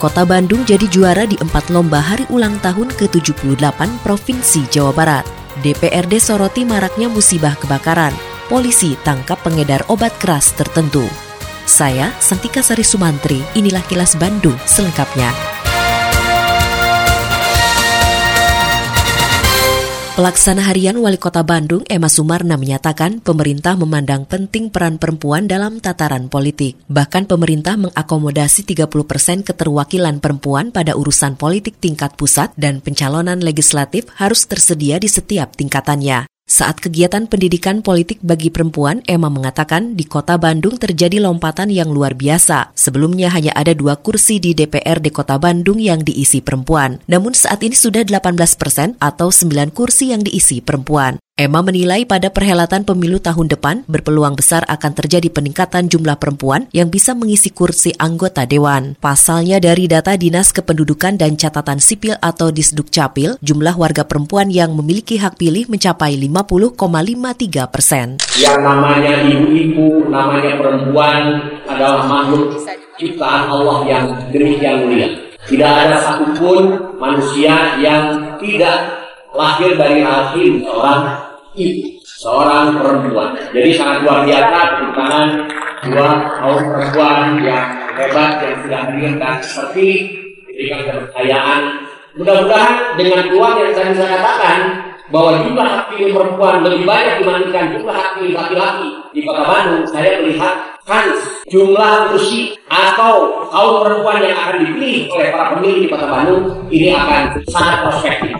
Kota Bandung jadi juara di empat lomba hari ulang tahun ke-78 Provinsi Jawa Barat. DPRD soroti maraknya musibah kebakaran. Polisi tangkap pengedar obat keras tertentu. Saya, Santika Sari Sumantri, inilah kilas Bandung selengkapnya. Pelaksana harian Wali Kota Bandung, Emma Sumarna menyatakan pemerintah memandang penting peran perempuan dalam tataran politik. Bahkan pemerintah mengakomodasi 30 persen keterwakilan perempuan pada urusan politik tingkat pusat dan pencalonan legislatif harus tersedia di setiap tingkatannya. Saat kegiatan pendidikan politik bagi perempuan, Emma mengatakan di kota Bandung terjadi lompatan yang luar biasa. Sebelumnya hanya ada dua kursi di DPRD kota Bandung yang diisi perempuan. Namun saat ini sudah 18 persen atau 9 kursi yang diisi perempuan. Emma menilai pada perhelatan pemilu tahun depan berpeluang besar akan terjadi peningkatan jumlah perempuan yang bisa mengisi kursi anggota dewan. Pasalnya dari data Dinas Kependudukan dan Catatan Sipil atau Disduk Capil, jumlah warga perempuan yang memiliki hak pilih mencapai 50,53 persen. Yang namanya ibu-ibu, namanya perempuan adalah makhluk ciptaan Allah yang demikian mulia. Tidak ada satupun manusia yang tidak lahir dari rahim seorang ibu, seorang perempuan. Jadi sangat luar biasa tangan dua kaum perempuan yang hebat yang sudah hadirkan seperti diberikan kepercayaan. Mudah-mudahan dengan peluang yang saya katakan bahwa jumlah hak pilih perempuan lebih banyak dibandingkan jumlah hak pilih laki-laki di Kota Bandung, saya melihat kan jumlah kursi atau kaum perempuan yang akan dipilih oleh para pemilih di Kota Bandung ini akan sangat prospektif.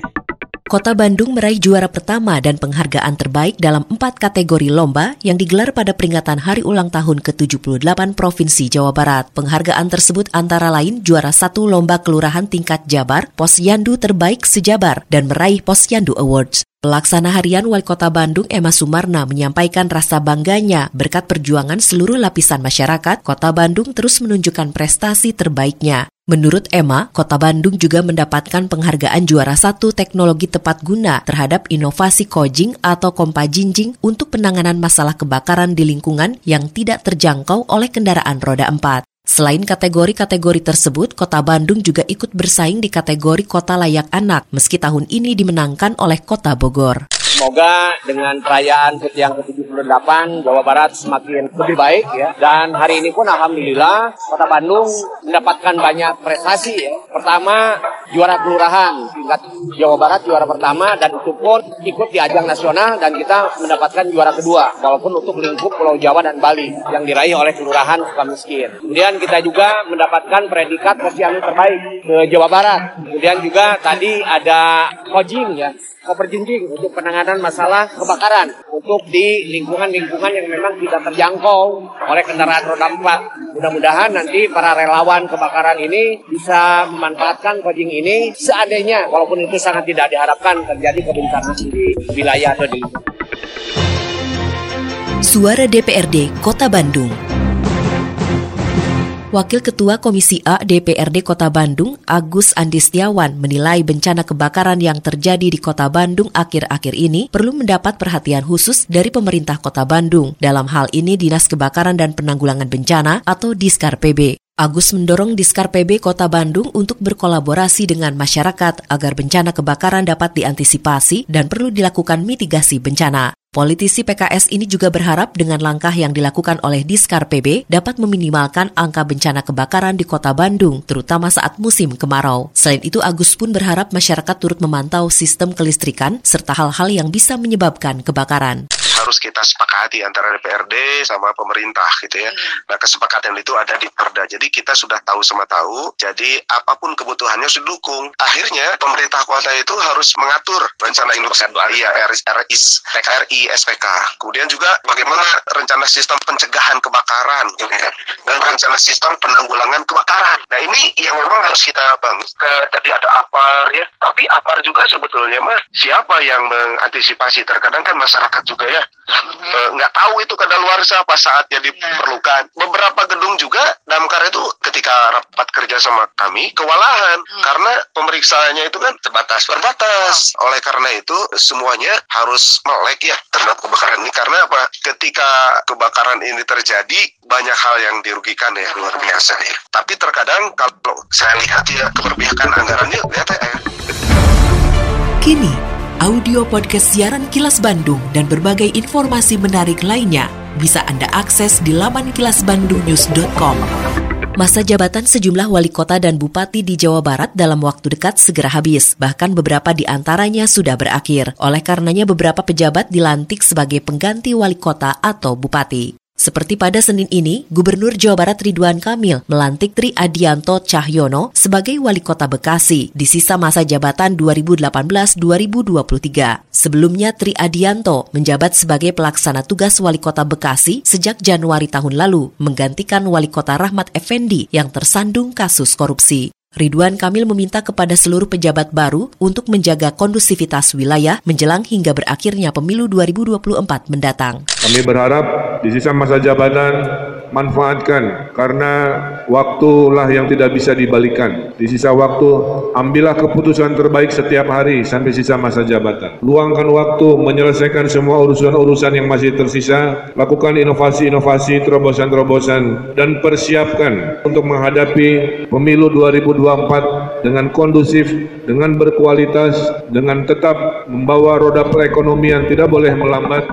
Kota Bandung meraih juara pertama dan penghargaan terbaik dalam empat kategori lomba yang digelar pada peringatan Hari Ulang Tahun ke-78 Provinsi Jawa Barat. Penghargaan tersebut antara lain juara satu lomba kelurahan tingkat Jabar, Posyandu terbaik sejabar, dan meraih Posyandu Awards. Pelaksana harian Wali Kota Bandung Emma Sumarna menyampaikan rasa bangganya berkat perjuangan seluruh lapisan masyarakat, Kota Bandung terus menunjukkan prestasi terbaiknya. Menurut Emma, Kota Bandung juga mendapatkan penghargaan juara satu teknologi tepat guna terhadap inovasi kojing atau kompa jinjing untuk penanganan masalah kebakaran di lingkungan yang tidak terjangkau oleh kendaraan roda empat. Selain kategori-kategori tersebut, Kota Bandung juga ikut bersaing di kategori Kota Layak Anak, meski tahun ini dimenangkan oleh Kota Bogor. Semoga dengan perayaan yang ke-17 rendapan Jawa Barat semakin lebih baik ya. Dan hari ini pun alhamdulillah Kota Bandung mendapatkan banyak prestasi ya. Pertama juara kelurahan tingkat Jawa Barat juara pertama dan itu pun ikut di ajang nasional dan kita mendapatkan juara kedua walaupun untuk lingkup Pulau Jawa dan Bali yang diraih oleh kelurahan suka miskin. Kemudian kita juga mendapatkan predikat posyandu terbaik ke Jawa Barat. Kemudian juga tadi ada Kojing ya jinjing untuk penanganan masalah kebakaran untuk di lingkungan-lingkungan yang memang tidak terjangkau oleh kendaraan roda empat. Mudah-mudahan nanti para relawan kebakaran ini bisa memanfaatkan kojing ini seandainya walaupun itu sangat tidak diharapkan terjadi kebencanaan di wilayah atau di Suara DPRD Kota Bandung Wakil Ketua Komisi A DPRD Kota Bandung, Agus Andi Setiawan, menilai bencana kebakaran yang terjadi di Kota Bandung akhir-akhir ini perlu mendapat perhatian khusus dari pemerintah Kota Bandung. Dalam hal ini Dinas Kebakaran dan Penanggulangan Bencana atau Diskar PB. Agus mendorong Diskar PB Kota Bandung untuk berkolaborasi dengan masyarakat agar bencana kebakaran dapat diantisipasi dan perlu dilakukan mitigasi bencana. Politisi PKS ini juga berharap dengan langkah yang dilakukan oleh Diskar PB dapat meminimalkan angka bencana kebakaran di kota Bandung, terutama saat musim kemarau. Selain itu, Agus pun berharap masyarakat turut memantau sistem kelistrikan serta hal-hal yang bisa menyebabkan kebakaran harus kita sepakati antara DPRD sama pemerintah gitu ya. Hmm. Nah kesepakatan itu ada di Perda. Jadi kita sudah tahu sama tahu. Jadi apa pun kebutuhannya sudah dukung. Akhirnya pemerintah kota itu harus mengatur rencana industri iya RIS, RIS, PKRI di SPK. Kemudian juga bagaimana rencana sistem pencegahan kebakaran, gitu ya, dan rencana sistem penanggulangan kebakaran. Nah ini yang memang harus kita bangun. Tadi ada apa ya, tapi apa juga sebetulnya mah siapa yang mengantisipasi? Terkadang kan masyarakat juga ya eh, nggak tahu itu luar apa saatnya diperlukan. Beberapa gedung juga damkar itu ketika rapat kerja sama kami kewalahan hmm. karena pemeriksaannya itu kan terbatas terbatas. Oleh karena itu semuanya harus melek ya terhadap kebakaran ini karena apa? Ketika kebakaran ini terjadi banyak hal yang dirugikan ya luar biasa ya. Tapi terkadang kalau saya lihat ya keberpihakan anggarannya lihat ya. Kini audio podcast siaran Kilas Bandung dan berbagai informasi menarik lainnya bisa Anda akses di laman kilasbandungnews.com. Masa jabatan sejumlah wali kota dan bupati di Jawa Barat dalam waktu dekat segera habis. Bahkan beberapa di antaranya sudah berakhir. Oleh karenanya beberapa pejabat dilantik sebagai pengganti wali kota atau bupati. Seperti pada Senin ini, Gubernur Jawa Barat Ridwan Kamil melantik Tri Adianto Cahyono sebagai Wali Kota Bekasi di sisa masa jabatan 2018-2023. Sebelumnya Tri Adianto menjabat sebagai pelaksana tugas Wali Kota Bekasi sejak Januari tahun lalu, menggantikan Wali Kota Rahmat Effendi yang tersandung kasus korupsi. Ridwan Kamil meminta kepada seluruh pejabat baru untuk menjaga kondusivitas wilayah menjelang hingga berakhirnya pemilu 2024 mendatang. Kami berharap di sisa masa jabatan manfaatkan karena waktulah yang tidak bisa dibalikan. Di sisa waktu ambillah keputusan terbaik setiap hari sampai sisa masa jabatan. Luangkan waktu menyelesaikan semua urusan-urusan yang masih tersisa, lakukan inovasi-inovasi, terobosan-terobosan dan persiapkan untuk menghadapi pemilu 2024 2024 dengan kondusif, dengan berkualitas, dengan tetap membawa roda perekonomian tidak boleh melambat.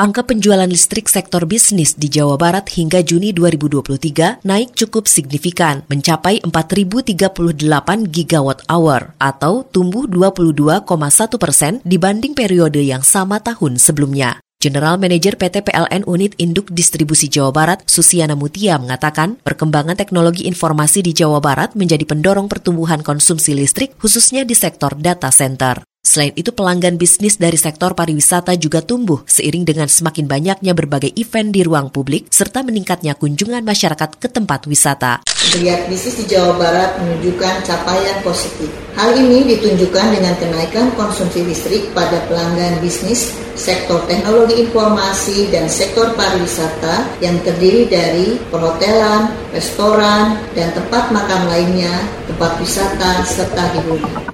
Angka penjualan listrik sektor bisnis di Jawa Barat hingga Juni 2023 naik cukup signifikan, mencapai 4.038 gigawatt hour atau tumbuh 22,1 persen dibanding periode yang sama tahun sebelumnya. General Manager PT PLN Unit Induk Distribusi Jawa Barat, Susiana Mutia, mengatakan perkembangan teknologi informasi di Jawa Barat menjadi pendorong pertumbuhan konsumsi listrik khususnya di sektor data center. Selain itu, pelanggan bisnis dari sektor pariwisata juga tumbuh seiring dengan semakin banyaknya berbagai event di ruang publik serta meningkatnya kunjungan masyarakat ke tempat wisata. Geliat bisnis di Jawa Barat menunjukkan capaian positif. Hal ini ditunjukkan dengan kenaikan konsumsi listrik pada pelanggan bisnis sektor teknologi informasi dan sektor pariwisata yang terdiri dari perhotelan, restoran, dan tempat makan lainnya, tempat wisata, serta hiburan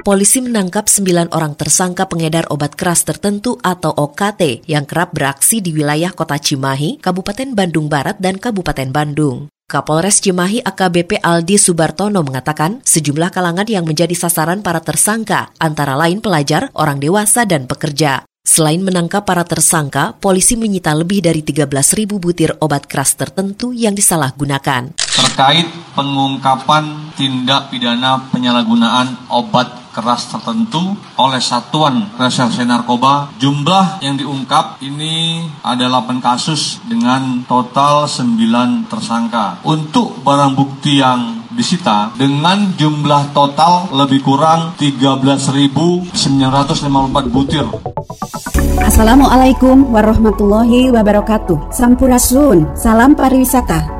polisi menangkap sembilan orang tersangka pengedar obat keras tertentu atau OKT yang kerap beraksi di wilayah kota Cimahi, Kabupaten Bandung Barat, dan Kabupaten Bandung. Kapolres Cimahi AKBP Aldi Subartono mengatakan sejumlah kalangan yang menjadi sasaran para tersangka, antara lain pelajar, orang dewasa, dan pekerja. Selain menangkap para tersangka, polisi menyita lebih dari 13.000 butir obat keras tertentu yang disalahgunakan. Terkait pengungkapan tindak pidana penyalahgunaan obat keras tertentu oleh Satuan Reserse Narkoba. Jumlah yang diungkap ini adalah 8 kasus dengan total 9 tersangka. Untuk barang bukti yang disita dengan jumlah total lebih kurang 13.954 butir. Assalamualaikum warahmatullahi wabarakatuh. Sampurasun, salam pariwisata.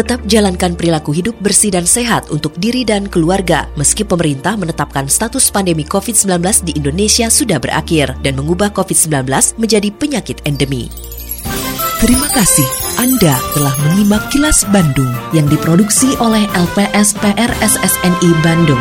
Tetap jalankan perilaku hidup bersih dan sehat untuk diri dan keluarga meski pemerintah menetapkan status pandemi COVID-19 di Indonesia sudah berakhir dan mengubah COVID-19 menjadi penyakit endemi. Terima kasih Anda telah menyimak kilas Bandung yang diproduksi oleh LPSPR SSNI Bandung.